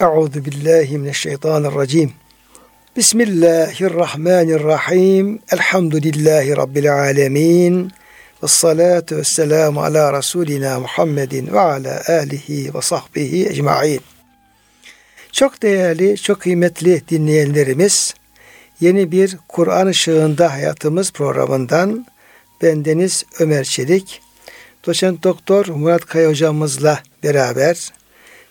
Euzu billahi mineşşeytanirracim. Bismillahirrahmanirrahim. Elhamdülillahi rabbil alamin. Ve salatu vesselamu ala Resulina Muhammedin ve ala alihi ve sahbihi ecmain. Çok değerli, çok kıymetli dinleyenlerimiz, yeni bir Kur'an ışığında hayatımız programından bendeniz Ömer Çelik, doçent doktor Murat Kaya hocamızla beraber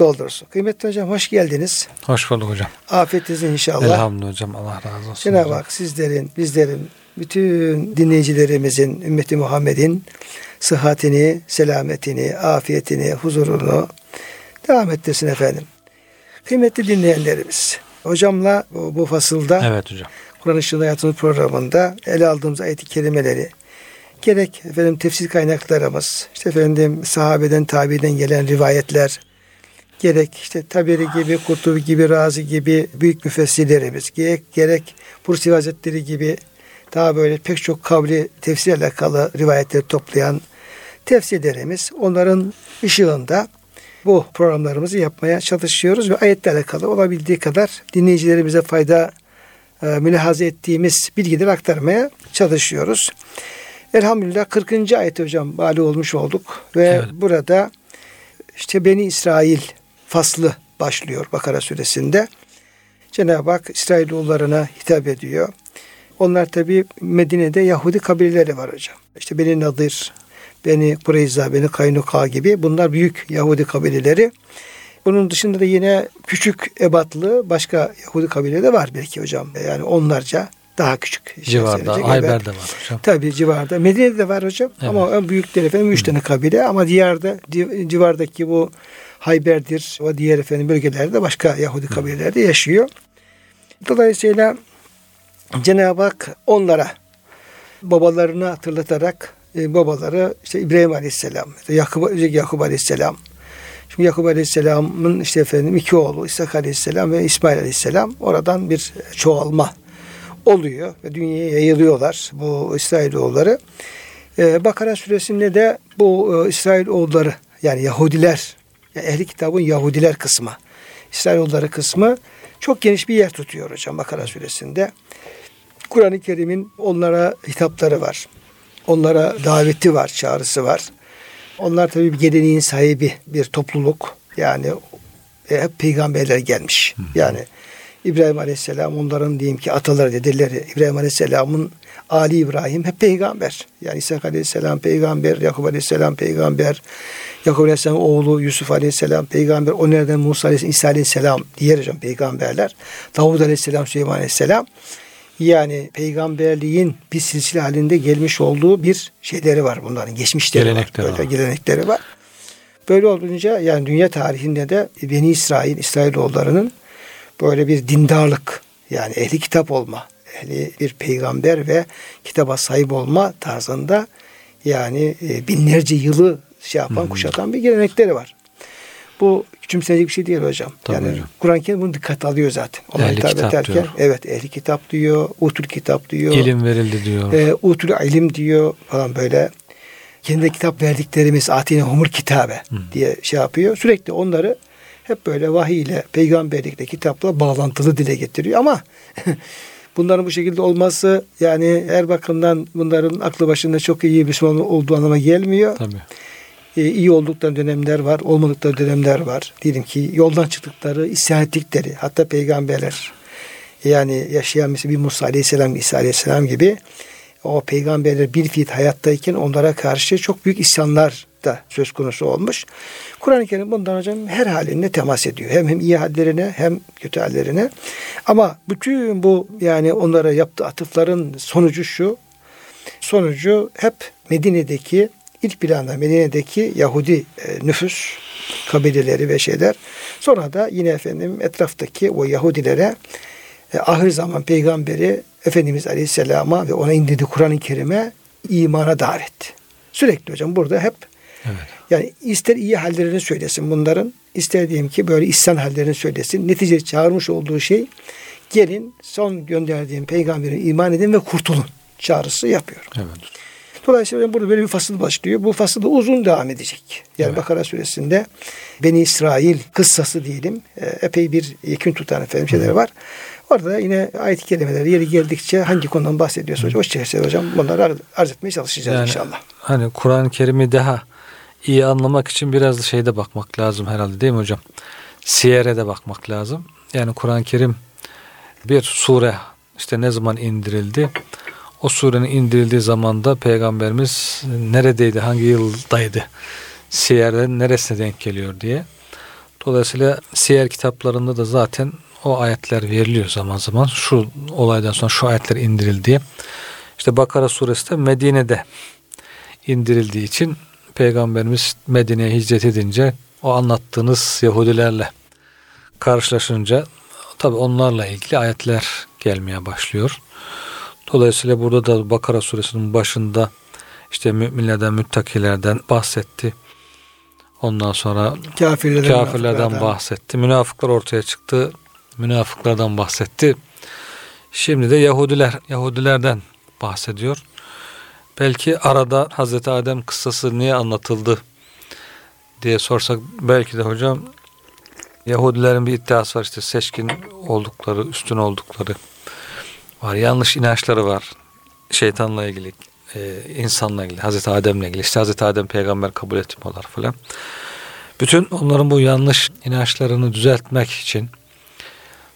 doldursun. Kıymetli hocam hoş geldiniz. Hoş bulduk hocam. Afiyetiniz inşallah. Elhamdülillah hocam. Allah razı olsun. Cenab-ı Hak sizlerin, bizlerin, bütün dinleyicilerimizin, ümmeti Muhammed'in sıhhatini, selametini, afiyetini, huzurunu devam ettirsin efendim. Kıymetli dinleyenlerimiz, hocamla bu, bu fasılda evet hocam. Kur'an Işığında Hayatımız programında ele aldığımız ayet-i kerimeleri gerek efendim tefsir kaynaklarımız, işte efendim sahabeden, tabi'den gelen rivayetler, gerek işte Taberi gibi, Kurtubi gibi, Razi gibi büyük müfessirlerimiz, gerek, gerek Bursi Hazretleri gibi daha böyle pek çok kavli tefsir alakalı rivayetleri toplayan tefsirlerimiz onların ışığında bu programlarımızı yapmaya çalışıyoruz ve ayetle alakalı olabildiği kadar dinleyicilerimize fayda e, mülahaza ettiğimiz bilgileri aktarmaya çalışıyoruz. Elhamdülillah 40. ayet hocam bali olmuş olduk ve evet. burada işte Beni İsrail faslı başlıyor Bakara suresinde. Cenab-ı Hak İsrailoğullarına hitap ediyor. Onlar tabi Medine'de Yahudi kabileleri var hocam. İşte Beni Nadir, Beni Kureyza, Beni Kaynuka gibi bunlar büyük Yahudi kabileleri. Bunun dışında da yine küçük ebatlı başka Yahudi kabileleri de var belki hocam. Yani onlarca daha küçük. Civarda, Ayber'de var hocam. Tabi civarda. Medine'de de var hocam. Evet. Ama en büyükleri efendim üç tane kabile. Ama diğerde, civardaki bu Hayber'dir ve diğer efendim bölgelerde başka Yahudi kabilelerde yaşıyor. Dolayısıyla Cenab-ı Hak onlara babalarını hatırlatarak e, babaları işte İbrahim Aleyhisselam, Yakup, Yakup Aleyhisselam. Şimdi Yakup Aleyhisselam'ın işte efendim iki oğlu İshak Aleyhisselam ve İsmail Aleyhisselam oradan bir çoğalma oluyor ve dünyaya yayılıyorlar bu İsrailoğulları. Ee, Bakara suresinde de bu e, İsrailoğulları yani Yahudiler yani ehli kitabın Yahudiler kısmı İsrailoğulları kısmı çok geniş bir yer tutuyor hocam Bakara suresinde. Kur'an-ı Kerim'in onlara hitapları var. Onlara daveti var, çağrısı var. Onlar tabii bir geleneğin sahibi bir topluluk. Yani e, hep peygamberler gelmiş. Yani İbrahim Aleyhisselam onların diyeyim ki ataları dedeleri İbrahim Aleyhisselam'ın Ali İbrahim hep peygamber. Yani İsa Aleyhisselam peygamber, Yakup Aleyhisselam peygamber, Yakup Aleyhisselam oğlu Yusuf Aleyhisselam peygamber, o nereden Musa Aleyhisselam, İsa Aleyhisselam diğer hocam peygamberler. Davud Aleyhisselam, Süleyman Aleyhisselam. Yani peygamberliğin bir silsile halinde gelmiş olduğu bir şeyleri var bunların. Geçmişleri gelenekleri var. Böyle gelenekleri var. Böyle olunca yani dünya tarihinde de Beni İsrail, İsrailoğullarının böyle bir dindarlık yani ehli kitap olma, ehli bir peygamber ve kitaba sahip olma tarzında yani e, binlerce yılı şey yapan, hmm. kuşatan bir gelenekleri var. Bu küçümsenecek bir şey değil hocam. Tabii yani Kur'an-ı Kerim bunu dikkat alıyor zaten. Ona ehli hitap ederken diyor. evet ehli kitap diyor, utul kitap diyor. İlim verildi diyor. E, utul ilim diyor falan böyle. Kendi kitap verdiklerimiz atine humur kitabe hmm. diye şey yapıyor. Sürekli onları hep böyle vahiy ile peygamberlikle kitapla bağlantılı dile getiriyor ama bunların bu şekilde olması yani her bakımdan bunların aklı başında çok iyi Müslüman olduğu anlama gelmiyor. Tabii. Ee, iyi oldukları dönemler var, olmadıkları dönemler var. Diyelim ki yoldan çıktıkları, isyan ettikleri, hatta peygamberler yani yaşayan mesela bir Musa Aleyhisselam, İsa Aleyhisselam gibi o peygamberler bir fiil hayattayken onlara karşı çok büyük isyanlar da söz konusu olmuş. Kur'an-ı Kerim bundan hocam her haline temas ediyor. Hem hem iyi hallerine hem kötü hallerine. Ama bütün bu yani onlara yaptığı atıfların sonucu şu. Sonucu hep Medine'deki ilk planda Medine'deki Yahudi e, nüfus kabileleri ve şeyler. Sonra da yine efendim etraftaki o Yahudilere e, ahir zaman peygamberi Efendimiz Aleyhisselam'a ve ona indirdiği Kur'an-ı Kerim'e imana davet. Sürekli hocam burada hep evet. yani ister iyi hallerini söylesin bunların, ister diyeyim ki böyle ihsan hallerini söylesin. Netice çağırmış olduğu şey gelin son gönderdiğim peygamberin iman edin ve kurtulun çağrısı yapıyor. Evet. Dolayısıyla burada böyle bir fasıl başlıyor. Bu fasıl da uzun devam edecek. Yani evet. Bakara suresinde Beni İsrail kıssası diyelim. E, epey bir yekün tutan efendim şeyler var. Orada yine ayet-i yeri geldikçe hangi konudan bahsediyorsa hocam, o çerçevede hocam bunları arz etmeye çalışacağız yani, inşallah. Hani Kur'an-ı Kerim'i daha iyi anlamak için biraz da şeyde bakmak lazım herhalde değil mi hocam? Siyere de bakmak lazım. Yani Kur'an-ı Kerim bir sure işte ne zaman indirildi? O surenin indirildiği zamanda peygamberimiz neredeydi, hangi yıldaydı? Siyer'den neresine denk geliyor diye. Dolayısıyla siyer kitaplarında da zaten o ayetler veriliyor zaman zaman. Şu olaydan sonra şu ayetler indirildi. İşte Bakara suresi de Medine'de indirildiği için Peygamberimiz Medine'ye hicret edince o anlattığınız Yahudilerle karşılaşınca tabi onlarla ilgili ayetler gelmeye başlıyor. Dolayısıyla burada da Bakara suresinin başında işte müminlerden, müttakilerden bahsetti. Ondan sonra kafirlerden, kafirlerden bahsetti. Münafıklar ortaya çıktı. Münafıklardan bahsetti. Şimdi de Yahudiler, Yahudilerden bahsediyor. Belki arada Hazreti Adem kıssası niye anlatıldı diye sorsak belki de hocam Yahudilerin bir iddiası var işte seçkin oldukları, üstün oldukları var. Yanlış inançları var. Şeytanla ilgili, e, insanla ilgili, Hazreti Adem'le ilgili. İşte Hazreti Adem peygamber kabul etmiyorlar falan. Bütün onların bu yanlış inançlarını düzeltmek için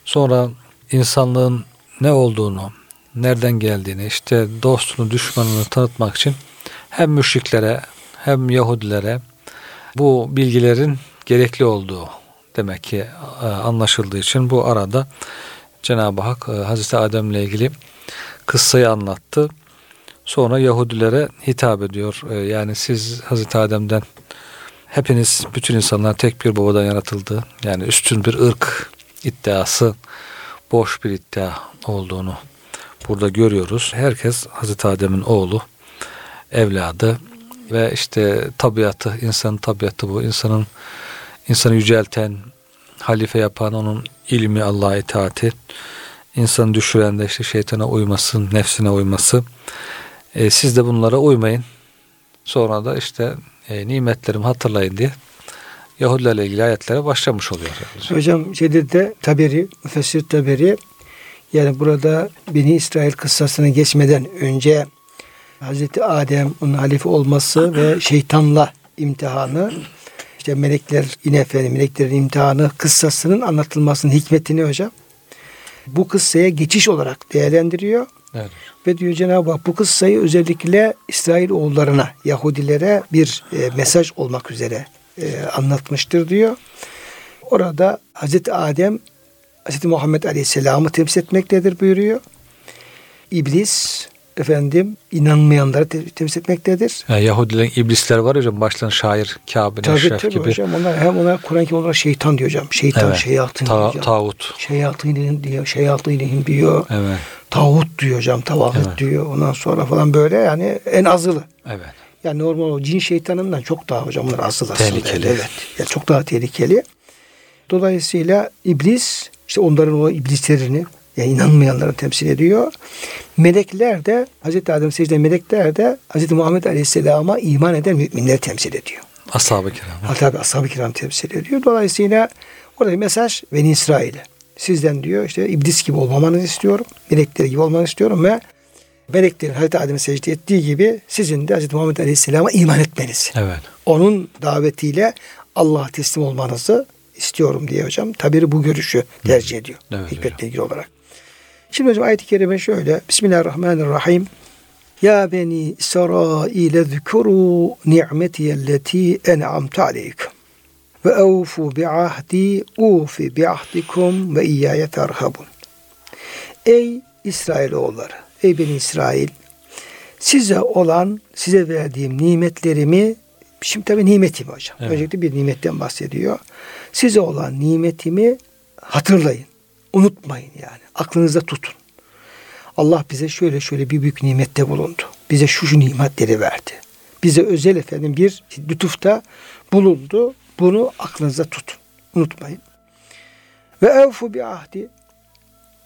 sonra insanlığın ne olduğunu, nereden geldiğini, işte dostunu, düşmanını tanıtmak için hem müşriklere hem Yahudilere bu bilgilerin gerekli olduğu demek ki e, anlaşıldığı için bu arada Cenab-ı Hak e, Hazreti Adem ile ilgili kıssayı anlattı. Sonra Yahudilere hitap ediyor. E, yani siz Hazreti Adem'den hepiniz bütün insanlar tek bir babadan yaratıldı. Yani üstün bir ırk iddiası boş bir iddia olduğunu burada görüyoruz. Herkes Hazreti Adem'in oğlu, evladı ve işte tabiatı, insanın tabiatı bu. insanın insanı yücelten, halife yapan onun ilmi Allah'a itaati, insanı düşüren de işte şeytana uyması, nefsine uyması. E, siz de bunlara uymayın. Sonra da işte e, nimetlerimi hatırlayın diye Yahudilerle ilgili ayetlere başlamış oluyor. Hocam şeyde de Taberi, Müfessir Taberi yani burada Beni İsrail kıssasını geçmeden önce Hazreti Adem onun halife olması ve şeytanla imtihanı işte melekler yine efendim meleklerin imtihanı kıssasının anlatılmasının hikmetini hocam bu kıssaya geçiş olarak değerlendiriyor. Evet. Ve diyor Cenab-ı Hak bu kıssayı özellikle İsrail oğullarına, Yahudilere bir e, mesaj olmak üzere e, anlatmıştır diyor. Orada Hazreti Adem Hazreti Muhammed Aleyhisselam'ı temsil etmektedir buyuruyor. İblis efendim inanmayanları te- temsil etmektedir. Yani Yahudilerin iblisler var hocam baştan şair Kabe tabii, tabii gibi. hocam onlar hem onlar Kur'an-ı olarak şeytan diyor hocam. Şeytan evet. şeyatın Ta- diyor. Tağut. Şeyatın diyor. Şeyatın diyor. Evet. Tağut diyor hocam. Tavahut evet. diyor. Ondan sonra falan böyle yani en azılı. Evet. Yani normal o cin şeytanından çok daha hocam bunlar asıl aslında. Tehlikeli. Evet. Yani çok daha tehlikeli. Dolayısıyla iblis işte onların o iblislerini yani inanmayanları temsil ediyor. Melekler de Hazreti Adem secde melekler de Hazreti Muhammed Aleyhisselam'a iman eden müminleri temsil ediyor. Ashab-ı kiram. Tabi ashab-ı kiram temsil ediyor. Dolayısıyla orada bir mesaj Beni İsrail'e. Sizden diyor işte iblis gibi olmamanızı istiyorum. Melekler gibi olmanızı istiyorum ve meleklerin Hazreti Adem'e secde ettiği gibi sizin de Hazreti Muhammed Aleyhisselam'a iman etmeniz. Evet. Onun davetiyle Allah'a teslim olmanızı istiyorum diye hocam. Tabi bu görüşü tercih ediyor. Evet, hikmetle ilgili olarak. Şimdi hocam ayet-i kerime şöyle. Bismillahirrahmanirrahim. Ya beni İsrail zükuru ni'metiyelleti en'amtu aleykum. Ve evfu bi'ahdi ufi bi'ahdikum ve iyyâye terhabun. Ey İsrailoğulları, ey beni İsrail, size olan, size verdiğim nimetlerimi, şimdi tabi nimetim hocam. Evet. Öncelikle bir nimetten bahsediyor. Size olan nimetimi hatırlayın. unutmayın yani. Aklınızda tutun. Allah bize şöyle şöyle bir büyük nimette bulundu. Bize şu şu nimetleri verdi. Bize özel efendim bir lütufta bulundu. Bunu aklınızda tutun. Unutmayın. Ve evfu bi ahdi.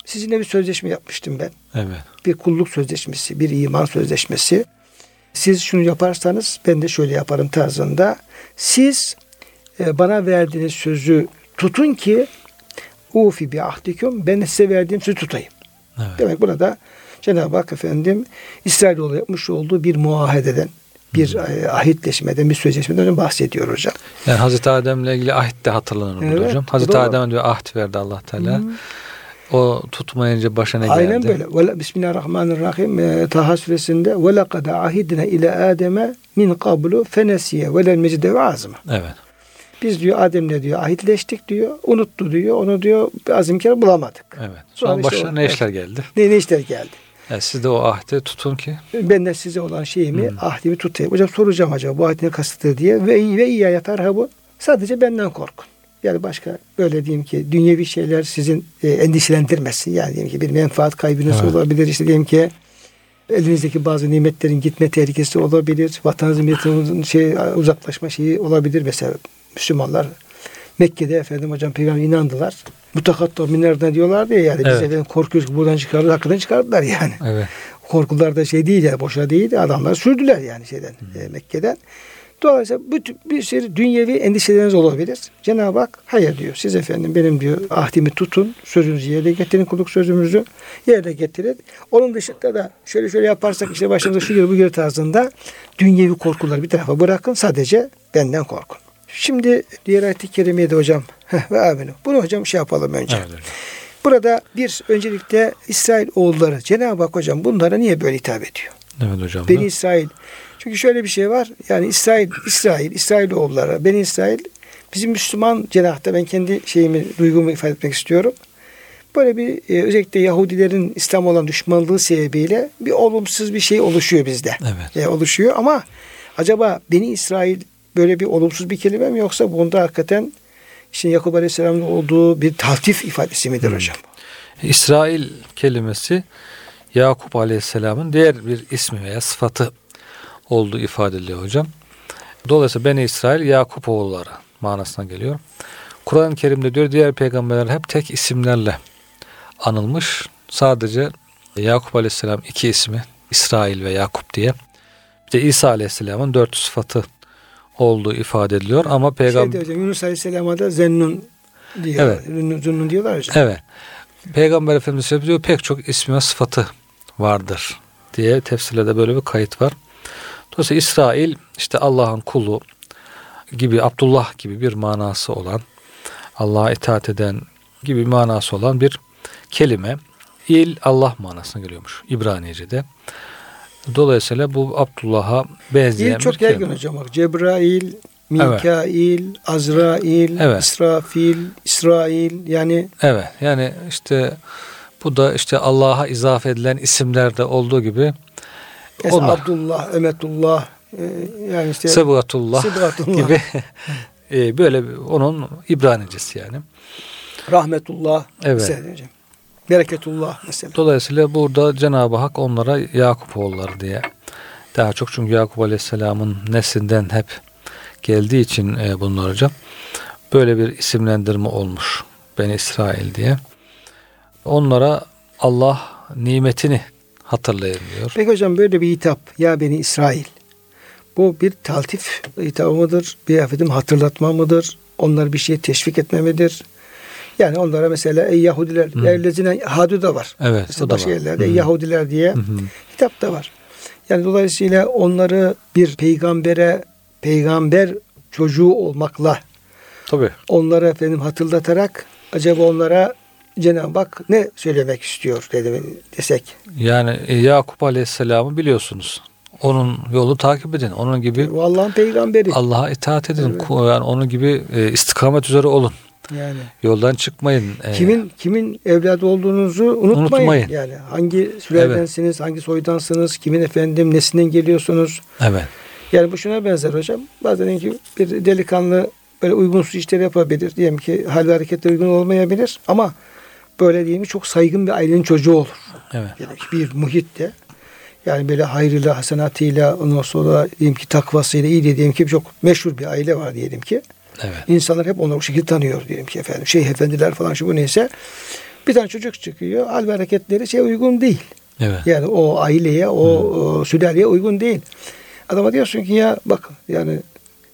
Sizinle bir sözleşme yapmıştım ben. Evet. Bir kulluk sözleşmesi, bir iman sözleşmesi. Siz şunu yaparsanız ben de şöyle yaparım tarzında. Siz e, bana verdiğiniz sözü tutun ki ufi bi ahdikum ben size verdiğim sözü tutayım. Evet. Demek burada Cenab-ı Hak efendim İsrailoğlu yapmış olduğu bir muahededen, bir e, ahitleşmeden, bir sözleşmeden bahsediyor hocam. Yani Hazreti Adem'le ilgili ahit de hatırlanır burada Evet, hocam. bu Hazreti. Adem'e diyor ahit verdi Allah Teala. Hı. O tutmayınca başına geldi. Aynen böyle. Bismillahirrahmanirrahim. E, Taha suresinde ve lekad ahidna ile Adem'e min qablu fenesiye ve lel mecide ve azme. Evet. Biz diyor Adem'le diyor ahitleştik diyor. Unuttu diyor. Onu diyor azimkar bulamadık. Evet. Sonra Sonra işte başına o- ne işler geldi? Ne, ne işler geldi. Yani siz de o ahdi tutun ki Ben de size olan şeyimi, Hı. ahdimi tutayım. Hocam soracağım acaba bu ahit ne kasıtır diye. Ve, ve iyyâye ferhabu. Sadece benden korkun. Yani başka böyle diyeyim ki dünyevi şeyler sizin e, endişelendirmesin. Yani diyelim ki bir menfaat kaybınız Evet. olabilir. İşte diyelim ki elinizdeki bazı nimetlerin gitme tehlikesi olabilir. Vatanınızın milletinizin şey, uzaklaşma şeyi olabilir. Mesela Müslümanlar Mekke'de efendim hocam peygamber inandılar. Mutakatta minlerden diyorlardı ya yani biz Evet. efendim korkuyoruz buradan çıkardık. Hakikaten çıkardılar yani evet. korkular da şey değil yani boşa değil adamlar sürdüler yani şeyden e, Mekke'den. Dolayısıyla bütün bir sürü dünyevi endişeleriniz olabilir. Cenab-ı Hak hayır diyor. Siz efendim benim diyor ahdimi tutun. Sözünüzü yerine getirin. Kulluk sözümüzü yerine getirin. Onun dışında da şöyle şöyle yaparsak işte başımıza şu gelir bu gelir tarzında dünyevi korkuları bir tarafa bırakın. Sadece benden korkun. Şimdi diğer ayet-i kerimeye de hocam ve aminu. Bunu hocam şey yapalım önce. Evet. Burada bir öncelikle İsrail oğulları Cenab-ı Hak hocam bunlara niye böyle hitap ediyor? Evet hocam. Beni İsrail. Çünkü şöyle bir şey var. Yani İsrail, İsrail, İsrail oğulları, Beni İsrail bizim Müslüman cenahta ben kendi şeyimi, duygumu ifade etmek istiyorum. Böyle bir e, özellikle Yahudilerin İslam olan düşmanlığı sebebiyle bir olumsuz bir şey oluşuyor bizde. Evet. E, oluşuyor ama acaba Beni İsrail böyle bir olumsuz bir kelime mi yoksa bunda hakikaten işte Yakup Aleyhisselam'ın olduğu bir taltif ifadesi midir hocam? İsrail kelimesi Yakup Aleyhisselam'ın diğer bir ismi veya sıfatı olduğu ifade ediliyor hocam. Dolayısıyla Beni İsrail Yakup oğulları manasına geliyor. Kur'an-ı Kerim'de diyor diğer peygamberler hep tek isimlerle anılmış. Sadece Yakup Aleyhisselam iki ismi İsrail ve Yakup diye. Bir de İsa Aleyhisselam'ın dört sıfatı olduğu ifade ediliyor ama peygamber Şeyde hocam Yunus Aleyhisselam'a da Zennun diyor. Evet. Zennun diyorlar hocam. Evet. Peygamber Efendimiz diyor pek çok ismi ve sıfatı vardır diye tefsirlerde böyle bir kayıt var. Dolayısıyla İsrail işte Allah'ın kulu gibi Abdullah gibi bir manası olan Allah'a itaat eden gibi manası olan bir kelime. İl Allah manasına geliyormuş İbranice'de. Dolayısıyla bu Abdullah'a benzeyen İl çok yaygın hocam. Bak. Cebrail, Mikail, Azrail, Evet. İsrafil, İsrail yani Evet yani işte bu da işte Allah'a izafe edilen isimlerde olduğu gibi mesela onlar Abdullah, Emetullah e, yani işte Sıbgatullah Sıbgatullah. gibi e, böyle onun İbranicesi yani. Rahmetullah Evet. hocam. Bereketullah mesela. Dolayısıyla burada Cenab-ı Hak onlara Yakup oğulları diye daha çok çünkü Yakup Aleyhisselam'ın neslinden hep geldiği için e, bunlar hocam böyle bir isimlendirme olmuş Ben İsrail diye. Onlara Allah nimetini hatırlayın diyor. Peki hocam böyle bir hitap ya beni İsrail. Bu bir taltif hitabı mıdır? Bir efendim hatırlatma mıdır? Onları bir şeye teşvik etme midir? Yani onlara mesela ey Yahudiler, Hı. evlezine hadu da var. Evet, da başka var. yerlerde ey Yahudiler diye hı. hitap da var. Yani dolayısıyla onları bir peygambere, peygamber çocuğu olmakla Tabii. onlara efendim hatırlatarak acaba onlara Cenab-ı Hak ne söylemek istiyor dedi, desek. Yani e, Yakup Aleyhisselam'ı biliyorsunuz. Onun yolu takip edin. Onun gibi O Allah'ın peygamberi. Allah'a itaat edin. Evet. Yani onun gibi e, istikamet üzere olun. Yani Yoldan çıkmayın. E, kimin kimin evladı olduğunuzu unutmayın. Unutmayın. Yani hangi sülalensiniz, hangi soydansınız, kimin efendim nesinden geliyorsunuz. Evet. Yani bu şuna benzer hocam. Bazen ki bir delikanlı böyle uygunsuz işler yapabilir. Diyelim ki hal ve hareketler uygun olmayabilir ama böyle diyelim çok saygın bir ailenin çocuğu olur. Evet. Yani bir muhitte yani böyle hayrıyla, hasenatıyla, ondan sonra diyelim ki takvasıyla iyi diyelim ki çok meşhur bir aile var diyelim ki. Evet. İnsanlar hep onları o şekilde tanıyor diyelim ki efendim. Şeyh efendiler falan şu bu neyse. Bir tane çocuk çıkıyor. Hal ve hareketleri şey uygun değil. Evet. Yani o aileye, o, o sülaleye uygun değil. Adama diyorsun ki ya bak yani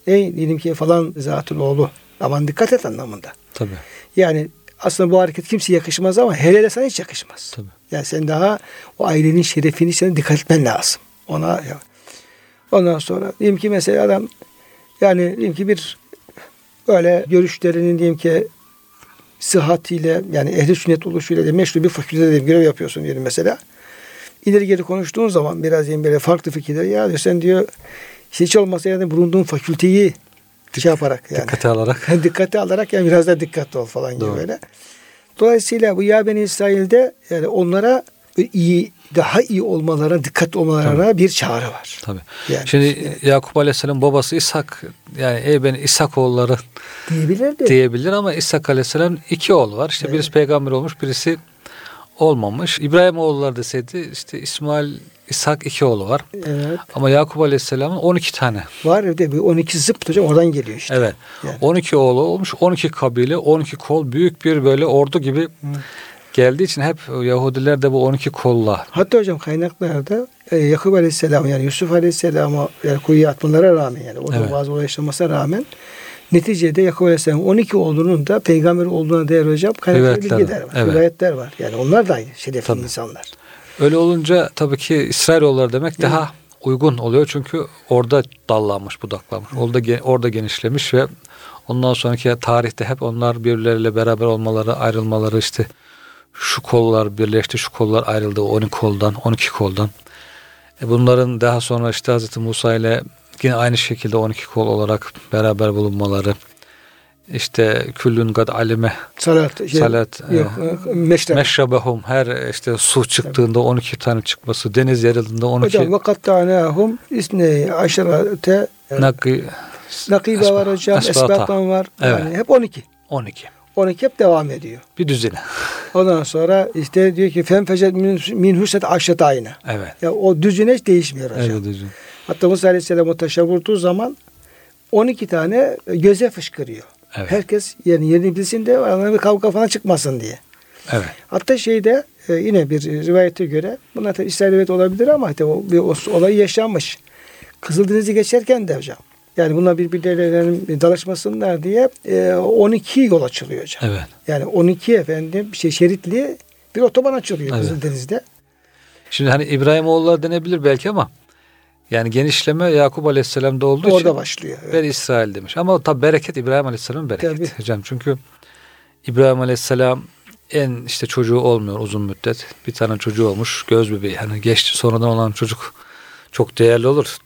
ey diyelim ki falan zatül oğlu aman dikkat et anlamında. Tabii. Yani aslında bu hareket kimseye yakışmaz ama hele hele sana hiç yakışmaz. Tabii. Yani sen daha o ailenin şerefini sen dikkat etmen lazım. Ona ya. Ondan sonra diyelim ki mesela adam yani diyelim ki bir böyle görüşlerinin diyelim ki sıhhatiyle yani ehli sünnet oluşuyla da meşru bir fakültede diyelim, görev yapıyorsun diyelim mesela. İleri geri konuştuğun zaman biraz diyelim böyle farklı fikirler ya diyor sen diyor hiç olmasa yani bulunduğun fakülteyi şey yaparak yani Dikkate alarak. dikkate alarak yani biraz da dikkatli ol falan gibi Doğru. böyle. Dolayısıyla bu ya Beni İsrail'de yani onlara iyi daha iyi olmalarına, dikkat olmalarına bir çağrı var. Tabii. Yani Şimdi Yakup Aleyhisselam babası İshak yani ey ben İshak oğulları diyebilir diyebilir ama İshak Aleyhisselam iki oğlu var. İşte birisi peygamber olmuş, birisi olmamış. İbrahim oğulları deseydi işte İsmail, İshak iki oğlu var. Evet. Ama Yakup Aleyhisselam'ın 12 tane. Var bir 12 zıpt hocam oradan geliyor işte. Evet. Yani. 12 oğlu olmuş, 12 kabile, 12 kol büyük bir böyle ordu gibi geldiği için hep Yahudiler de bu 12 kolla Hatta hocam kaynaklarda e, Yakup Aleyhisselam yani Yusuf Aleyhisselam'a yani kuyuya atmalara rağmen yani orada Evet. bazı olay yaşamasına rağmen neticede Yakup Aleyhisselam 12 oğlunun da peygamber olduğuna dair hocam Rivayetler bilgiler var. Evet. Rivayetler var. Yani onlar da aynı şerefli Tabii. insanlar. Öyle olunca tabii ki İsrailoğulları demek daha uygun oluyor. Çünkü orada dallanmış, budaklanmış. Orada, orada genişlemiş ve ondan sonraki tarihte hep onlar birbirleriyle beraber olmaları, ayrılmaları işte şu kollar birleşti, şu kollar ayrıldı 12 koldan, 12 koldan. E bunların daha sonra işte Hz. Musa ile yine aynı şekilde 12 kol olarak beraber bulunmaları. İşte küllün gad alime Salat, şey, salat yok, e, meşrep. Meşrabehum her işte su çıktığında 12 tane çıkması, deniz yarıldığında 12 Hocam vakat tanahum isne aşarate nakı nakibe var hocam, esbata. esbatan var. Evet. Yani hep 12. 12. 12 hep devam ediyor. Bir düzine. Ondan sonra işte diyor ki fenfecet min, min huset aşret ayna. Evet. Ya o düzine hiç değişmiyor hocam. Evet düzine. Hatta Musa Aleyhisselam o taşa vurduğu zaman 12 tane göze fışkırıyor. Evet. Herkes yerini, yerini bilsin de aralarında bir kavga falan çıkmasın diye. Evet. Hatta şeyde e, yine bir rivayete göre bunlar tabi İsrail olabilir ama işte o bir olay yaşanmış. Kızıldeniz'i geçerken de hocam. Yani bunlar birbirlerinin dalaşmasınlar diye e, 12 yol açılıyor hocam. Evet. Yani 12 efendim şey şeritli bir otoban açılıyor Evet. Kızıldeniz'de. Şimdi hani İbrahim oğulları denebilir belki ama yani genişleme Yakup Aleyhisselam'da olduğu Orada için başlıyor. Evet. ben İsrail demiş. Ama tabi bereket İbrahim Aleyhisselam'ın bereketi. Tabii. Hocam çünkü İbrahim Aleyhisselam en işte çocuğu olmuyor uzun müddet. Bir tane çocuğu olmuş göz bebeği. Hani geçti sonradan olan çocuk çok değerli olur.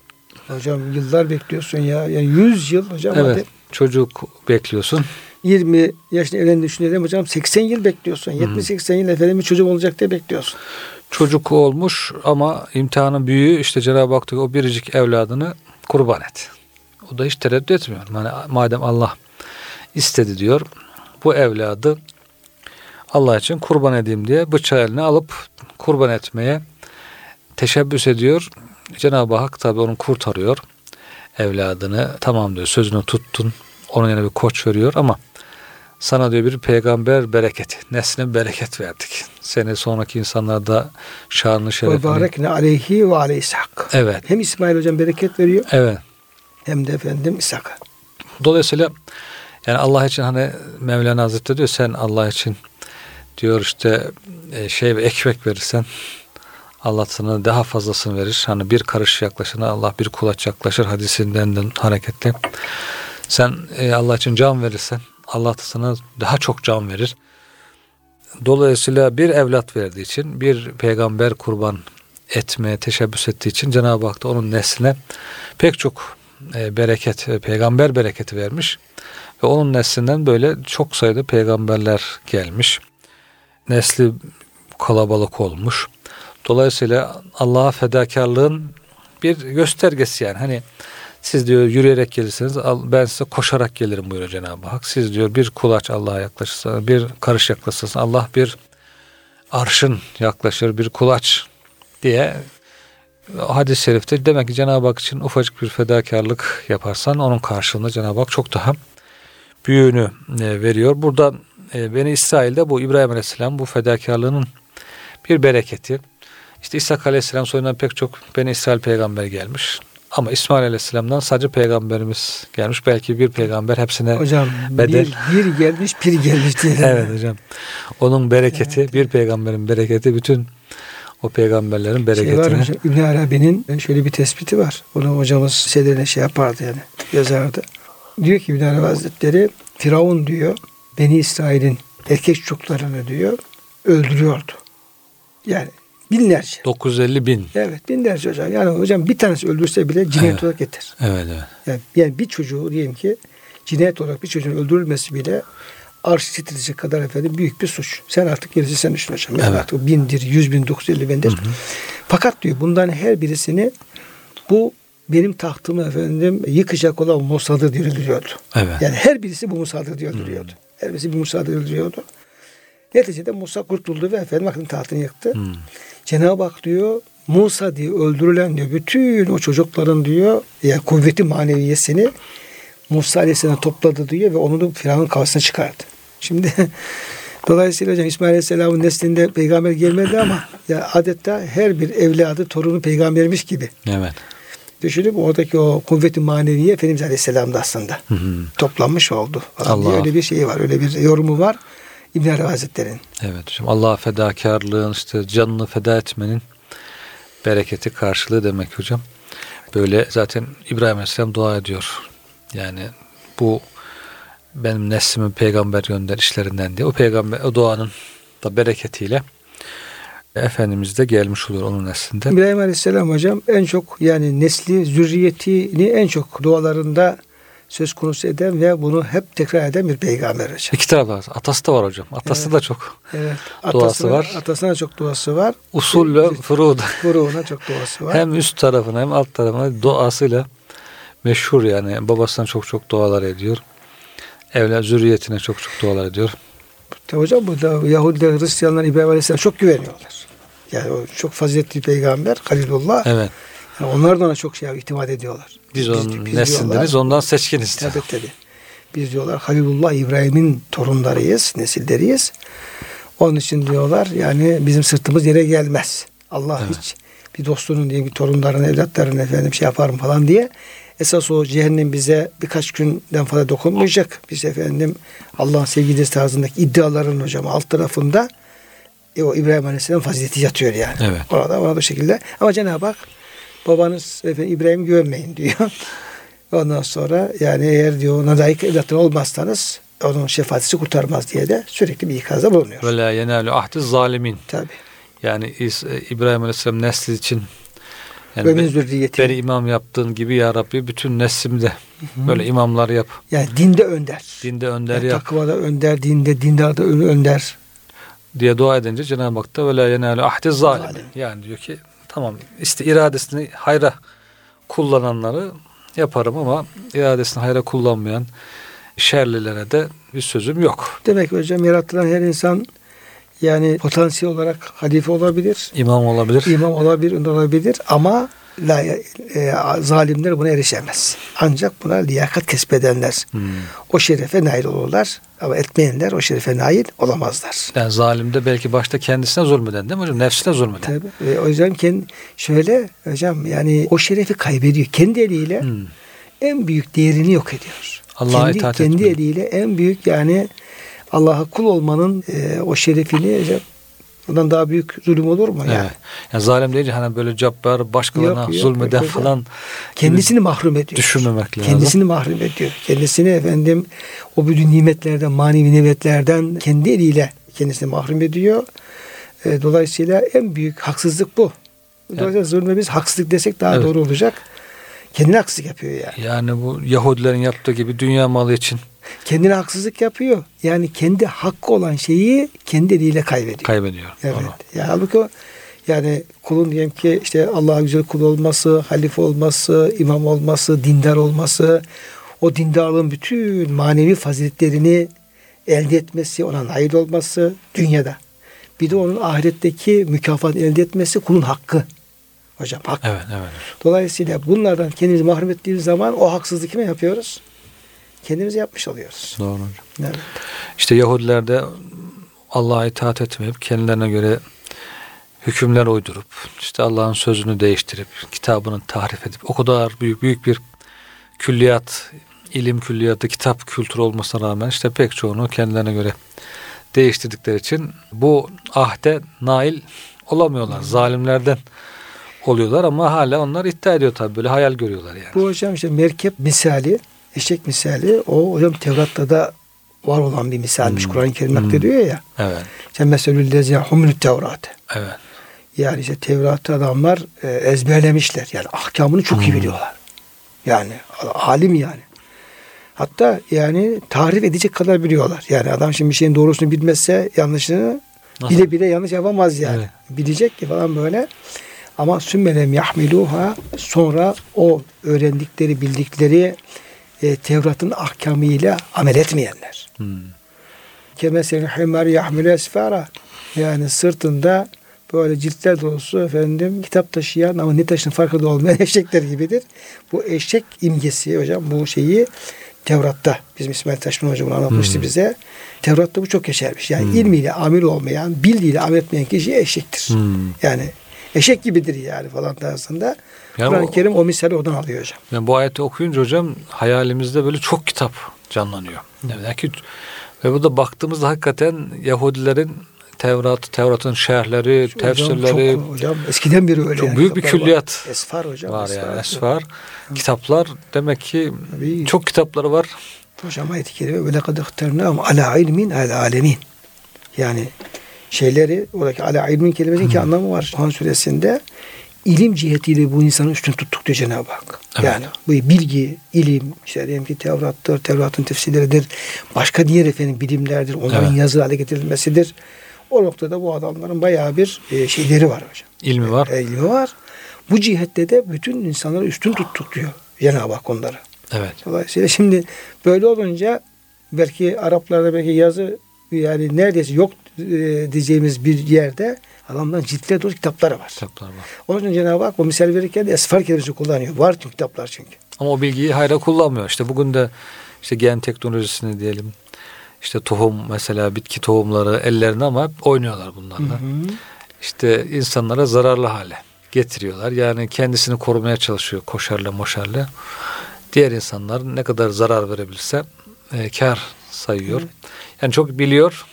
Hocam yıllar bekliyorsun ya. Yani 100 yıl hocam. Evet. hadi Çocuk bekliyorsun. 20 yaşında evlendi düşünelim hocam 80 yıl bekliyorsun. 70-80 yıl efendim bir çocuk olacak diye bekliyorsun. Çocuk olmuş ama imtihanın büyüğü işte Cenab-ı Hak diyor o biricik evladını kurban et. O da hiç tereddüt etmiyor. Yani madem Allah istedi diyor bu evladı Allah için kurban edeyim diye bıçağı eline alıp kurban etmeye teşebbüs ediyor. Cenab-ı Hak tabi onu kurtarıyor evladını. Tamam diyor sözünü tuttun. Onun yerine bir koç veriyor ama sana diyor bir peygamber bereketi, nesline bereket verdik. Seni sonraki insanlarda şanlı Ve şerefini. barekne aleyhi ve İshak. Evet, Hem İsmail hocam bereket veriyor evet. hem de efendim İshak'a. Dolayısıyla yani Allah için hani Mevlana Hazretleri diyor sen Allah için diyor işte e, şey ve ekmek verirsen Allah sana daha fazlasını verir. Hani bir karış yaklaşına Allah bir kulaç yaklaşır hadisinden de hareketle. Sen e, Allah için can verirsen Allah da sana daha çok can verir. Dolayısıyla bir evlat verdiği için bir peygamber kurban etmeye teşebbüs ettiği için Cenab-ı Hak da onun nesline pek çok e, bereket, e, peygamber bereketi vermiş. Ve onun neslinden böyle çok sayıda peygamberler gelmiş. Nesli kalabalık olmuş. Dolayısıyla Allah'a fedakarlığın bir göstergesi yani. Hani siz diyor yürüyerek gelirseniz ben size koşarak gelirim buyuruyor Cenab-ı Hak. Siz diyor bir kulaç Allah'a yaklaşırsanız, bir karış yaklaşırsanız Allah bir arşın yaklaşır bir kulaç diye hadis-i şerifte demek ki Cenab-ı Hak için ufacık bir fedakarlık yaparsan onun karşılığında Cenab-ı Hak çok daha büyüğünü e, veriyor. Burada e, Beni İsrail'de bu İbrahim Aleyhisselam bu fedakarlığının bir bereketi. İşte İsa Aleyhisselam soyundan pek çok Beni İsrail peygamber gelmiş. Ama İsmail Aleyhisselam'dan sadece peygamberimiz gelmiş. Belki bir peygamber hepsine hocam, bedel. Bir, bir gelmiş, bir gelmiş diye. evet hocam. Onun bereketi, evet. bir peygamberin bereketi bütün o peygamberlerin bereketine. Şey var hocam, İbn Arabi'nin şöyle bir tespiti var. Bunu hocamız şeylerine şey yapardı yani yazardı. Diyor ki İbn Arabi Hazretleri Firavun diyor Beni İsrail'in erkek çocuklarını diyor öldürüyordu. Yani binlerce. 950 bin. Evet binlerce hocam. Yani hocam bir tanesi öldürse bile cinayet evet. olarak yeter. Evet evet. Yani, yani bir çocuğu diyelim ki cinayet olarak bir çocuğun öldürülmesi bile arş titrecek kadar efendim büyük bir suç. Sen artık gerisi sen düşün hocam. Yani evet. artık bindir, yüz bin, dokuz elli bindir. Hı hı. Fakat diyor bundan her birisini bu benim tahtımı efendim yıkacak olan Mossad'ı diyor öldürüyordu. Evet. Yani her birisi bu öldürüyordu. Hı. Her birisi bir Mossad'ı öldürüyordu. Neticede Musa kurtuldu ve efendim bakın tahtını yıktı. Hmm. Cenab-ı Hak diyor Musa diye öldürülen diyor bütün o çocukların diyor yani kuvveti maneviyesini Musa Aleyhisselam topladı diyor ve onu da Firavun kafasına çıkardı. Şimdi dolayısıyla hocam İsmail Aleyhisselam'ın neslinde peygamber gelmedi ama ya adeta her bir evladı torunu peygambermiş gibi. Evet. Düşünüp oradaki o kuvveti maneviye Efendimiz Aleyhisselam'da aslında hı hı. toplanmış oldu. Allah. Öyle bir şey var. Öyle bir yorumu var. İbn Arabi Hazretleri'nin. Evet hocam. Allah'a fedakarlığın işte canını feda etmenin bereketi karşılığı demek hocam. Böyle zaten İbrahim Aleyhisselam dua ediyor. Yani bu benim neslimin peygamber gönder işlerinden diye. O peygamber o duanın da bereketiyle Efendimiz de gelmiş olur onun neslinde. İbrahim Aleyhisselam hocam en çok yani nesli, zürriyetini en çok dualarında söz konusu eden ve bunu hep tekrar eden bir peygamber hocam. İki taraf var. Atası da var hocam. Atası evet. da çok evet. duası var. Atasına çok duası var. Usulle furuğuna. Furuğuna çok duası var. hem üst tarafına hem alt tarafına duasıyla meşhur yani. Babasından çok çok dualar ediyor. Evlat zürriyetine çok çok dualar ediyor. Tabi hocam bu da Yahudiler, Hristiyanlar İbrahim Aleyhisselam çok güveniyorlar. Yani o çok faziletli peygamber Halilullah. Evet. Yani onlar da ona çok şey itimat ediyorlar. Biz onun biz, neslindeniz ondan seçkiniz. Tabii tabii. Biz diyorlar Halilullah İbrahim'in torunlarıyız, nesilleriyiz. Onun için diyorlar yani bizim sırtımız yere gelmez. Allah evet. hiç bir dostunun diye bir torunların, evlatların efendim şey yaparım falan diye. Esas o cehennem bize birkaç günden fazla dokunmayacak. Biz efendim Allah'ın sevgilisi tarzındaki iddiaların hocam alt tarafında e, o İbrahim Aleyhisselam fazileti yatıyor yani. Evet. Orada, orada bu şekilde. Ama Cenab-ı Hak babanız efendim, İbrahim görmeyin diyor. Ondan sonra yani eğer diyor ona layık evlatlar olmazsanız onun şefaatisi kurtarmaz diye de sürekli bir ikazda bulunuyor. Ve la yenalu ahdi zalimin. Tabi. Yani İbrahim Aleyhisselam nesli için yani Ve ben, beni imam yaptığın gibi ya Rabbi bütün neslimde böyle imamlar yap. Yani dinde önder. Dinde önder yani yap. Takvada önder, dinde, dindarda önder. Diye dua edince Cenab-ı Hak da ve la yenalu ahdi zalim. zalim. Yani diyor ki tamam işte iradesini hayra kullananları yaparım ama iradesini hayra kullanmayan şerlilere de bir sözüm yok. Demek ki hocam yaratılan her insan yani potansiyel olarak halife olabilir. İmam olabilir. İmam olabilir, olabilir ama la, e, zalimler buna erişemez. Ancak buna liyakat kesbedenler hmm. o şerefe nail olurlar. Ama etmeyenler o şerefe nail olamazlar. Yani zalimde belki başta kendisine zulmeden değil mi hocam? Nefsine zulmeden. Tabii. E, o yüzden kendi, şöyle hocam yani o şerefi kaybediyor. Kendi eliyle hmm. en büyük değerini yok ediyor. Allah'a kendi, itaat Kendi etmiyor. eliyle en büyük yani Allah'a kul olmanın e, o şerefini Bundan daha büyük zulüm olur mu? Yani? Evet. Yani zalim deyince hani böyle cabbar, başkalarına yok, yok, zulmeden yok, falan kendisini mahrum ediyor. Düşünmemek lazım. Kendisini mahrum ediyor. Kendisini efendim o bütün nimetlerden, manevi nimetlerden kendi eliyle kendisini mahrum ediyor. E, dolayısıyla en büyük haksızlık bu. Dolayısıyla evet. zulme biz haksızlık desek daha evet. doğru olacak. Kendine haksızlık yapıyor yani. Yani bu Yahudilerin yaptığı gibi dünya malı için kendine haksızlık yapıyor. Yani kendi hakkı olan şeyi kendi eliyle kaybediyor. Kaybediyor. Evet. Onu. Yani halbuki yani kulun diyelim ki işte Allah'a güzel kul olması, halife olması, imam olması, dindar olması, o dindarlığın bütün manevi faziletlerini elde etmesi, ona nail olması dünyada. Bir de onun ahiretteki mükafat elde etmesi kulun hakkı. Hocam hak. Evet, evet. Dolayısıyla bunlardan kendimizi mahrum ettiğimiz zaman o haksızlığı kime yapıyoruz? Kendimize yapmış oluyoruz. Doğru hocam. Evet. İşte Yahudiler de Allah'a itaat etmeyip kendilerine göre hükümler uydurup işte Allah'ın sözünü değiştirip kitabını tahrif edip o kadar büyük büyük bir külliyat ilim külliyatı kitap kültürü olmasına rağmen işte pek çoğunu kendilerine göre değiştirdikleri için bu ahde nail olamıyorlar. Zalimlerden oluyorlar ama hala onlar iddia ediyor tabii böyle hayal görüyorlar yani. Bu hocam işte merkep misali, eşek misali o hocam Tevrat'ta da var olan bir misalmiş. Hmm. Kur'an-ı Kerim Hmm. naklediyor ya. Evet. Sen meselül lezine humnü Tevrat. Evet. Yani işte Tevrat'ı adamlar e, ezberlemişler. Yani ahkamını çok iyi Hmm. biliyorlar. Yani alim yani. Hatta yani tarif edecek kadar biliyorlar. Yani adam şimdi bir şeyin doğrusunu bilmezse yanlışını Nasıl? bile bile yanlış yapamaz yani. Evet. Bilecek ki falan böyle. Ama sümmelem yahmiluha sonra o öğrendikleri bildikleri e, Tevrat'ın ahkamıyla amel etmeyenler. Hmm. Kemesel himar yahmilu esfara. Yani sırtında böyle ciltler dolusu efendim kitap taşıyan ama ne taşın farkında olmayan eşekler gibidir. Bu eşek imgesi hocam bu şeyi Tevrat'ta bizim İsmail Taşman hocam anlatmıştı Hmm. bize. Tevrat'ta bu çok geçermiş. Yani Hmm. ilmiyle amil olmayan, bildiğiyle amel etmeyen kişi eşektir. Hmm. Yani eşek gibidir yani falan tarzında. Yani Kur'an-ı Kerim o misali oradan alıyor hocam. Yani bu ayeti okuyunca hocam hayalimizde böyle çok kitap canlanıyor. Yani ki ve bu da baktığımızda hakikaten Yahudilerin Tevrat, Tevrat'ın şerhleri, tefsirleri Hocam, çok, hocam eskiden beri öyle. çok yani büyük bir kitaplar var. külliyat Esfar hocam. var yani. esfar. Esfar, kitaplar demek ki Tabii. çok kitapları var. Hocam ayet-i kerime ve lekad ihternâhum ala ilmin ala alemin. Yani şeyleri oradaki ala ilmin kelimesinin iki anlamı var. Han suresinde ilim cihetiyle bu insanı üstün tuttuk diyor Cenab-ı Hak. Evet. Yani bu bilgi, ilim, işte diyelim ki Tevrat'tır, Tevrat'ın tefsirleridir, başka diğer efendim bilimlerdir, onların Evet. yazılı hale getirilmesidir. O noktada bu adamların bayağı bir e, şeyleri var hocam. İlmi var. E, ilmi var. Bu cihette de bütün insanları üstün tuttuk diyor Cenab-ı Hak onları. Evet. Dolayısıyla şimdi böyle olunca belki Araplarda belki yazı yani neredeyse yok e, diyeceğimiz bir yerde adamdan ciltler dolu kitapları var. Kitaplar var. Onun için Cenab-ı Hak o misal verirken de esfar kelimesi kullanıyor. Var çünkü kitaplar çünkü. Ama o bilgiyi hayra kullanmıyor. İşte bugün de işte gen teknolojisini diyelim. İşte tohum mesela bitki tohumları ellerine ama oynuyorlar bunlarla. İşte insanlara zararlı hale getiriyorlar. Yani kendisini korumaya çalışıyor koşarla moşarla. Diğer insanlar ne kadar zarar verebilirse e, kar sayıyor. Yani çok biliyor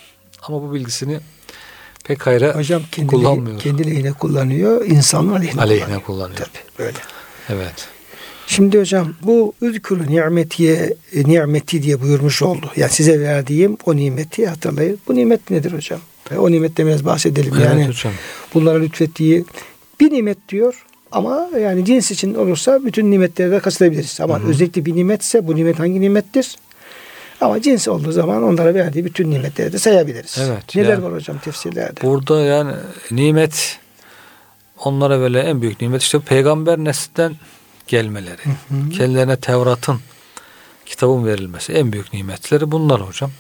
ama bu bilgisini pek hayra Hocam kendi, kullanmıyor. kendi lehine kullanıyor. insanın aleyhine, Aleyhine kullanıyor. kullanıyor. Tabii böyle. Evet. Şimdi hocam bu üzkürü nimetiye nimeti diye buyurmuş oldu. Yani size verdiğim o nimeti hatırlayın. Bu nimet nedir hocam? E, O nimetten biraz bahsedelim. Evet yani hocam. bunlara lütfettiği bir nimet diyor ama yani cins için olursa bütün nimetleri de kastederiz. Ama özellikle bir nimetse bu nimet hangi nimettir? Ama cins olduğu zaman onlara verdiği bütün nimetleri de sayabiliriz. Evet, Neler yani- var hocam tefsirlerde? Burada yani nimet onlara böyle en büyük nimet işte peygamber neslinden gelmeleri. Kendilerine Tevrat'ın kitabın verilmesi en büyük nimetleri bunlar hocam.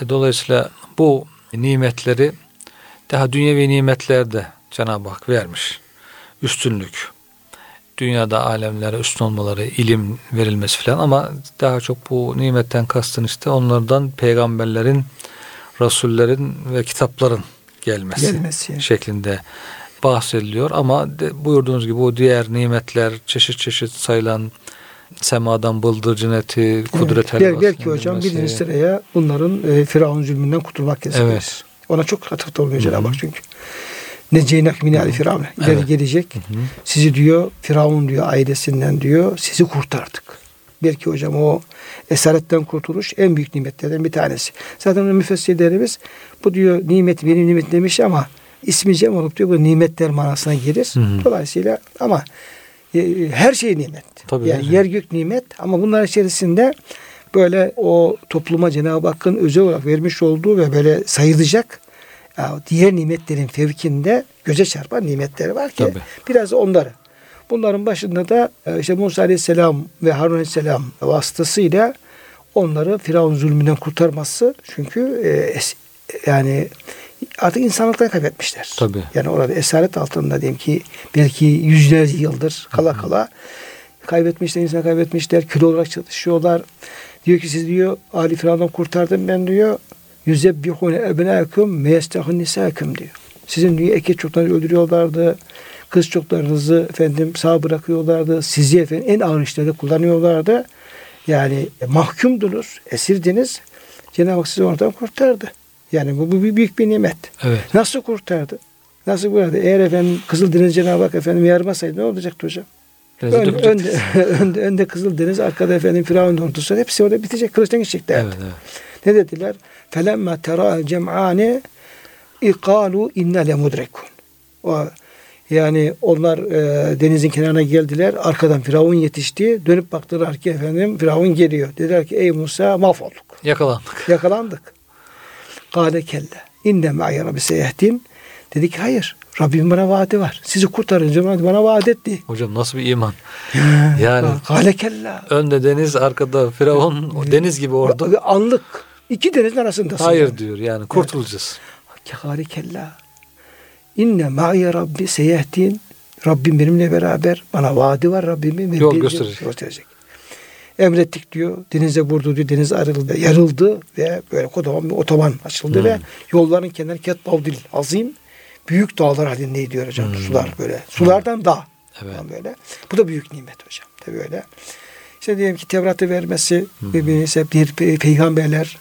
E, dolayısıyla bu nimetleri daha dünyevi nimetlerde Cenab-ı Hak vermiş. Üstünlük. Dünyada alemlere üstün olmaları, ilim verilmesi falan ama daha çok bu nimetten kastın işte onlardan peygamberlerin, rasullerin ve kitapların gelmesi, Gelmesi. şeklinde bahsediliyor ama de, buyurduğunuz gibi o diğer nimetler çeşit çeşit sayılan semadan bıldırcın eti, kudret Evet, bel- helvası belki hocam verilmesi. birinci sıraya bunların e, Firavun zulmünden kurtulmak kesilmiş. Evet. Ona çok atıfta oluyor Cenab-ı Hak çünkü. Ne ceynak min ali Firavun. İleri Evet. gelecek. Sizi diyor Firavun diyor ailesinden diyor sizi kurtardık. Belki hocam o esaretten kurtuluş en büyük nimetlerden bir tanesi. Zaten müfessirlerimiz bu diyor nimet benim nimet demiş ama ismi cem olup diyor bu nimetler manasına gelir. Hı hı. Dolayısıyla ama e, her şey nimet. Tabii, yani şey. yer gök nimet ama bunlar içerisinde böyle o topluma Cenab-ı Hakk'ın özel olarak vermiş olduğu ve böyle sayılacak diğer nimetlerin fevkinde göze çarpan nimetleri var ki Tabii. biraz onları. Bunların başında da e, işte Musa Aleyhisselam ve Harun Aleyhisselam vasıtasıyla onları Firavun zulmünden kurtarması çünkü e, es- yani artık insanlıktan kaybetmişler. Tabii. Yani orada esaret altında diyelim ki belki yüzlerce yıldır kala kala kaybetmişler, insan kaybetmişler, kül olarak çalışıyorlar. Diyor ki siz diyor Ali Firavun'dan kurtardım ben diyor. Yüzebbihune ebnâküm meyestehun nisâküm diyor. Sizin diyor erkek çocuklarınızı öldürüyorlardı. Kız çocuklarınızı efendim sağ bırakıyorlardı. Sizi efendim en ağır işlerde kullanıyorlardı. Yani e, mahkumdunuz, esirdiniz. Cenab-ı Hak sizi oradan kurtardı. Yani bu, bu büyük bir nimet. Evet. Nasıl kurtardı? Nasıl kurtardı? Eğer efendim Kızıldeniz Cenab-ı Hak efendim yarmasaydı ne olacaktı hocam? Ön, önde, önde, önde Kızıldeniz, arkada efendim Firavun ordusu hepsi orada bitecek. Kılıçtan geçeceklerdi. Evet, evet. Ne dediler? Felemma tera cem'ane ikalu inna lemudrekun. O yani onlar e, denizin kenarına geldiler. Arkadan Firavun yetişti. Dönüp baktılar ki efendim Firavun geliyor. Dediler ki ey Musa mahvolduk. Yakalandık. Yakalandık. Kale kelle. İnne ma'ya rabbi seyehdin. Dedi ki hayır. Rabbim bana vaadi var. Sizi kurtarınca bana, vaat etti. Hocam nasıl bir iman? Yani Kale kella. önde deniz, arkada Firavun, o deniz gibi. Ve Anlık. İki denizin arasındasın. Hayır diyor yani kurtulacağız. Kehari kella. İnne ma'ya rabbi seyehdin. Rabbim benimle beraber. Bana vaadi var Rabbimin. Yol gösterecek. gösterecek. Emrettik diyor. Denize vurdu diyor. Deniz ayrıldı. Yarıldı ve böyle kocaman bir otoban açıldı Hmm. ve yolların kenarı ketbavdil azim. Büyük dağlar halinde diyor hocam. Sular böyle. Sulardan dağ. Hmm. Evet. Falan böyle. Bu da büyük nimet hocam. Tabii öyle. İşte diyelim ki Tevrat'ı vermesi ise bir pe- peygamberler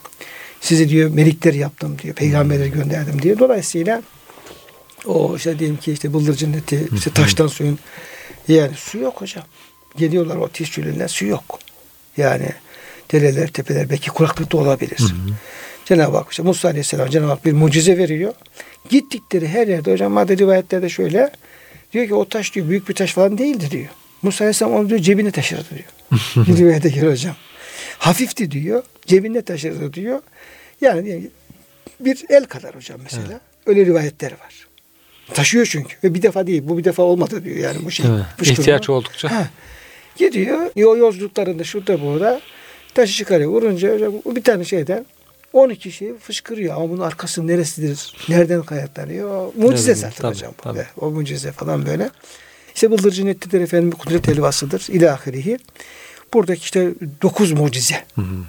sizi diyor melikler yaptım diyor. Peygamberleri gönderdim diyor. Dolayısıyla o işte diyelim ki işte bıldırcın eti, işte taştan suyun yani su yok hocam. Geliyorlar o tiz çölünden su yok. Yani dereler, tepeler belki kuraklık da olabilir. Cenab-ı Hak işte Musa Aleyhisselam Cenab-ı Hak bir mucize veriyor. Gittikleri her yerde hocam madde rivayetlerde şöyle diyor ki o taş diyor büyük bir taş falan değildi diyor. Musa Aleyhisselam onu diyor cebine taşırdı diyor. bir rivayete göre hocam. Hafifti diyor. Cebinde taşırdı diyor. Yani diyelim bir el kadar hocam mesela. Öyle rivayetler var. Taşıyor çünkü. Ve bir defa değil. Bu bir defa olmadı diyor yani bu şey. Evet. fışkırma. İhtiyaç oldukça. Ha. Gidiyor. O yolculuklarında şurada burada taşı çıkarıyor. Vurunca hocam bir tane şeyden 12 şey fışkırıyor. Ama bunun arkası neresidir? Nereden kaynaklanıyor? Mucize Nereden? zaten Tabii, hocam. bu. tabii. O mucize falan böyle. İşte bıldırcın ettidir efendim kudret elvasıdır. İlahirihi. Buradaki işte dokuz mucize.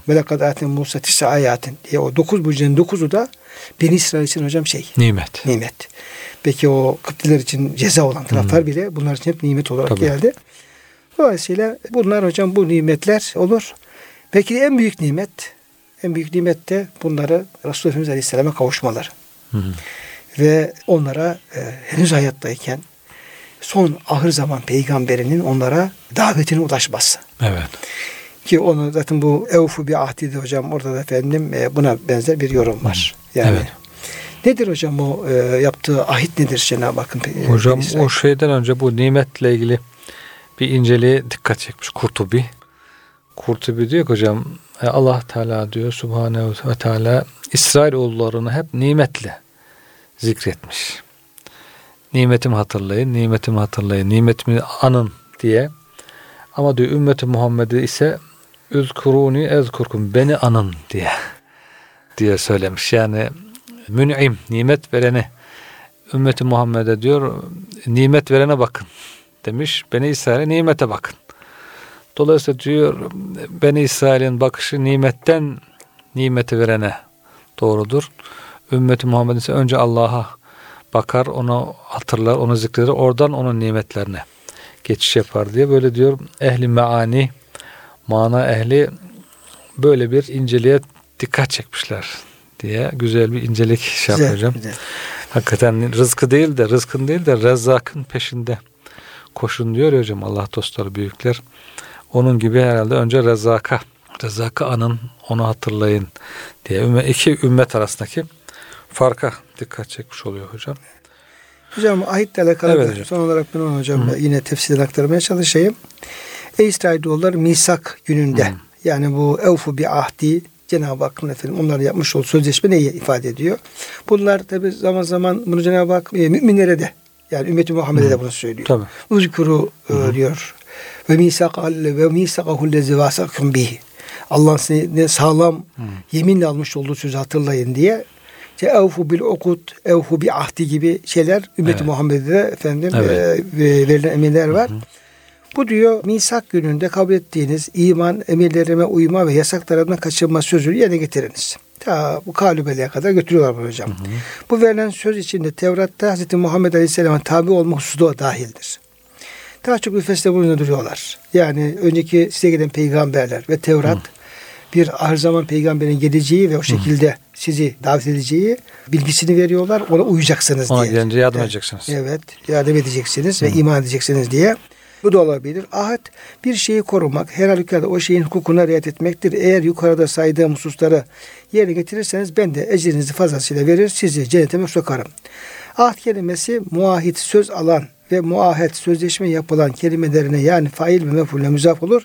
Melekad atin Musa tisa ayatin diye o dokuz mucizenin dokuzu da Beni İsrail için hocam şey Nimet. nimet. Peki o Kıptiler için ceza olan taraflar bile bunlar için hep nimet olarak Tabii. geldi. Dolayısıyla bunlar hocam bu nimetler olur. Peki en büyük nimet, en büyük nimet de bunları Resulullah Efendimiz Aleyhisselam'a kavuşmaları. Hı hı. Ve onlara e, henüz hayattayken son ahır zaman peygamberinin onlara davetine ulaşması. Evet. Ki onu zaten bu evfu bir ahdiydi hocam. Orada da efendim e, buna benzer bir yorum var. Yani Evet. nedir hocam o e, yaptığı ahit nedir Cenab-ı Hakk'ın? e, Hocam İsrail? o şeyden önce bu nimetle ilgili bir inceliğe dikkat çekmiş Kurtubi. Kurtubi diyor ki hocam e, Allah Teala diyor Subhanehu ve Teala İsrail oğullarını hep nimetle zikretmiş. Nimetimi hatırlayın, nimetimi hatırlayın, nimetimi anın diye. Ama diyor ümmeti Muhammed'i ise üzkuruni ezkurkum beni anın diye diye söylemiş. Yani mün'im nimet vereni ümmeti Muhammed'e diyor nimet verene bakın demiş. Beni İsrail'e nimete bakın. Dolayısıyla diyor Beni İsrail'in bakışı nimetten nimeti verene doğrudur. Ümmeti Muhammed ise önce Allah'a bakar, onu hatırlar, onu zikreder. Oradan onun nimetlerine geçiş yapar diye böyle diyor ehli meani mana ehli böyle bir inceliğe dikkat çekmişler diye güzel bir incelik şey Güzel, hocam. güzel. Hakikaten rızkı değil de rızkın değil de rezzakın peşinde koşun diyor ya hocam Allah dostları büyükler. Onun gibi herhalde önce rezzaka rezzakı anın onu hatırlayın diye iki ümmet arasındaki farka dikkat çekmiş oluyor hocam. Hocam ahitle alakalı Evet hocam. son olarak ben onu hocam yine tefsirden aktarmaya çalışayım. Ey İsrailoğulları misak gününde yani bu evfu bir ahdi Cenab-ı Hakk'ın efendim onlarla yapmış olduğu sözleşme neyi ifade ediyor? Bunlar tabi zaman zaman bunu Cenab-ı Hak e, müminlere de yani ümmeti Muhammed'e de bunu söylüyor. Tabii. Uzkuru e, diyor. Ve misakal ve misakahu lezi vasakum bihi. Allah'ın size sağlam yeminle almış olduğu sözü hatırlayın diye evfu bil okut, evfu bi ahdi gibi şeyler ümmeti Evet. Muhammed'de efendim Evet. e, ve- verilen emirler var. Bu diyor misak gününde kabul ettiğiniz iman, emirlerime uyma ve yasaklarımdan kaçınma sözünü yerine getiriniz. Ta bu kalübeliğe kadar götürüyorlar bunu hocam. Bu verilen söz içinde Tevrat'ta Hz. Muhammed Aleyhisselam'a tabi olma hususu da dahildir. Daha çok üfeste bunu duruyorlar. Yani önceki size gelen peygamberler ve Tevrat bir ahir zaman peygamberin geleceği ve o şekilde sizi davet edeceği bilgisini veriyorlar. Ona uyacaksınız Ona diye. gelince yardım edeceksiniz. Evet, yardım edeceksiniz ve iman edeceksiniz diye. Bu da olabilir. Ahit bir şeyi korumak, her halükarda o şeyin hukukuna riayet etmektir. Eğer yukarıda saydığım hususları yerine getirirseniz ben de ecrinizi fazlasıyla verir, sizi cennetime sokarım. Ahd kelimesi muahit söz alan ve muahet sözleşme yapılan kelimelerine yani fail ve mef'ulüne müzaf olur.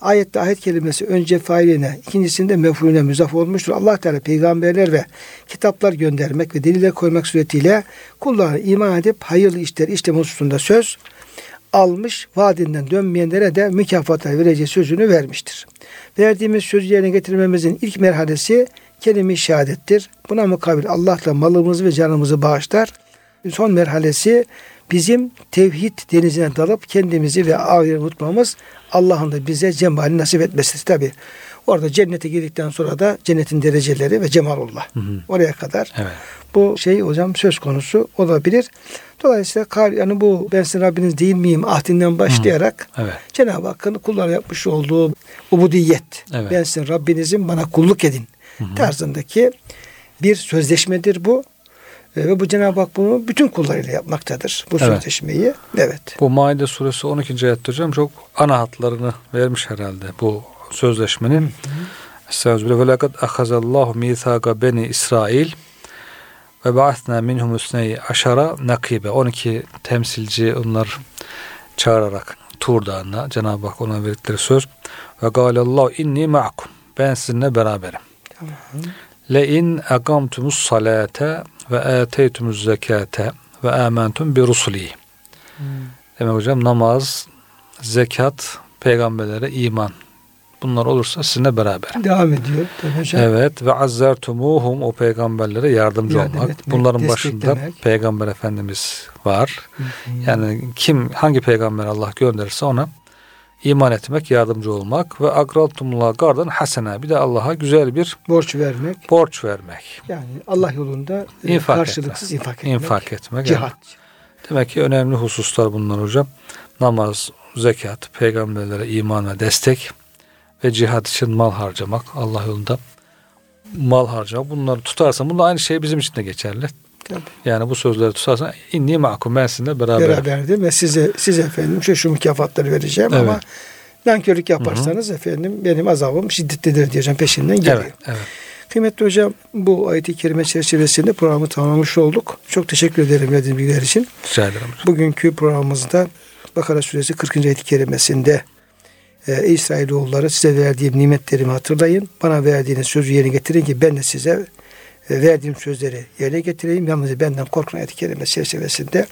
Ayette ahit kelimesi önce failine, ikincisinde mef'ulüne müzaf olmuştur. Allah Teala peygamberler ve kitaplar göndermek ve deliller koymak suretiyle kullarına iman edip hayırlı işler işlem hususunda söz almış, vaadinden dönmeyenlere de mükafatlar vereceği sözünü vermiştir. Verdiğimiz sözü yerine getirmemizin ilk merhalesi kelime-i şehadettir. Buna mukabil Allah da malımızı ve canımızı bağışlar. Son merhalesi bizim tevhid denizine dalıp kendimizi ve ahireti unutmamız Allah'ın da bize cemali nasip etmesidir. Tabi orada cennete girdikten sonra da cennetin dereceleri ve cemalullah. Oraya kadar Evet. bu şey hocam söz konusu olabilir. Dolayısıyla kal- yani bu ben sizin Rabbiniz değil miyim ahdinden başlayarak Evet. Cenab-ı Hakk'ın kullara yapmış olduğu ubudiyet. Evet. Ben sizin Rabbinizim bana kulluk edin tarzındaki bir sözleşmedir bu. E, Ve bu Cenab-ı Hak bunu bütün kullarıyla yapmaktadır. Bu Evet. sözleşmeyi. Evet. Bu Maide suresi 12. ayette hocam çok ana hatlarını vermiş herhalde bu sözleşmenin. Estağfirullah. Ve lekad ahazallahu mithaga beni İsrail ve ba'athna minhum üsneyi aşara nakibe. 12 temsilci onlar çağırarak Tur Dağı'na Cenab-ı Hak ona verdikleri söz. Ve galallahu inni ma'akum. Ben sizinle beraberim. Le in akamtumus salate ve ateytumuz zekate ve amentum bi rusuli. Demek hocam namaz, zekat, peygamberlere iman. Bunlar olursa sizinle beraber. Devam ediyor. Hocam. Evet ve azzertumuhum o peygamberlere yardımcı Yardım olmak. etmek, Bunların başında desteklemek. peygamber efendimiz var. Yani kim hangi peygamber Allah gönderirse ona iman etmek, yardımcı olmak ve agraltumullah gardan hasene bir de Allah'a güzel bir Borç vermek. borç vermek. Yani Allah yolunda e, İnfak karşılıksız etmek. infak etmek. İnfak etmek. Cihat. Demek ki önemli hususlar bunlar hocam. Namaz, zekat, peygamberlere iman ve destek ve cihat için mal harcamak, Allah yolunda mal harcamak. Bunları tutarsan, bunlar aynı şey bizim için de geçerli. Tabii. Yani bu sözleri tutarsan inni ma'kum ben sizinle beraber. Beraberdim ve size size efendim şu şu mükafatları vereceğim Evet. ama nankörlük yaparsanız efendim benim azabım şiddetlidir diyeceğim peşinden geliyor. Evet, evet. Kıymetli hocam bu ayeti kerime çerçevesinde programı tamamlamış olduk. Çok teşekkür ederim verdiğiniz bilgiler için. Rica ederim hocam. Bugünkü programımızda Bakara suresi 40. ayet-i kerimesinde e, İsrailoğulları size verdiğim nimetlerimi hatırlayın. Bana verdiğiniz sözü yerine getirin ki ben de size verdiğim sözleri yerine getireyim. Yalnız benden korkun ayet-i kerime çerçevesinde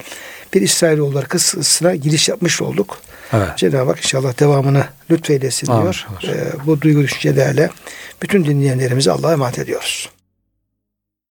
bir İsrailoğulları kıssasına giriş yapmış olduk. Evet. Cenab-ı Hak inşallah devamını lütfeylesin Amin. diyor. E, bu duygu düşüncelerle bütün dinleyenlerimizi Allah'a emanet ediyoruz.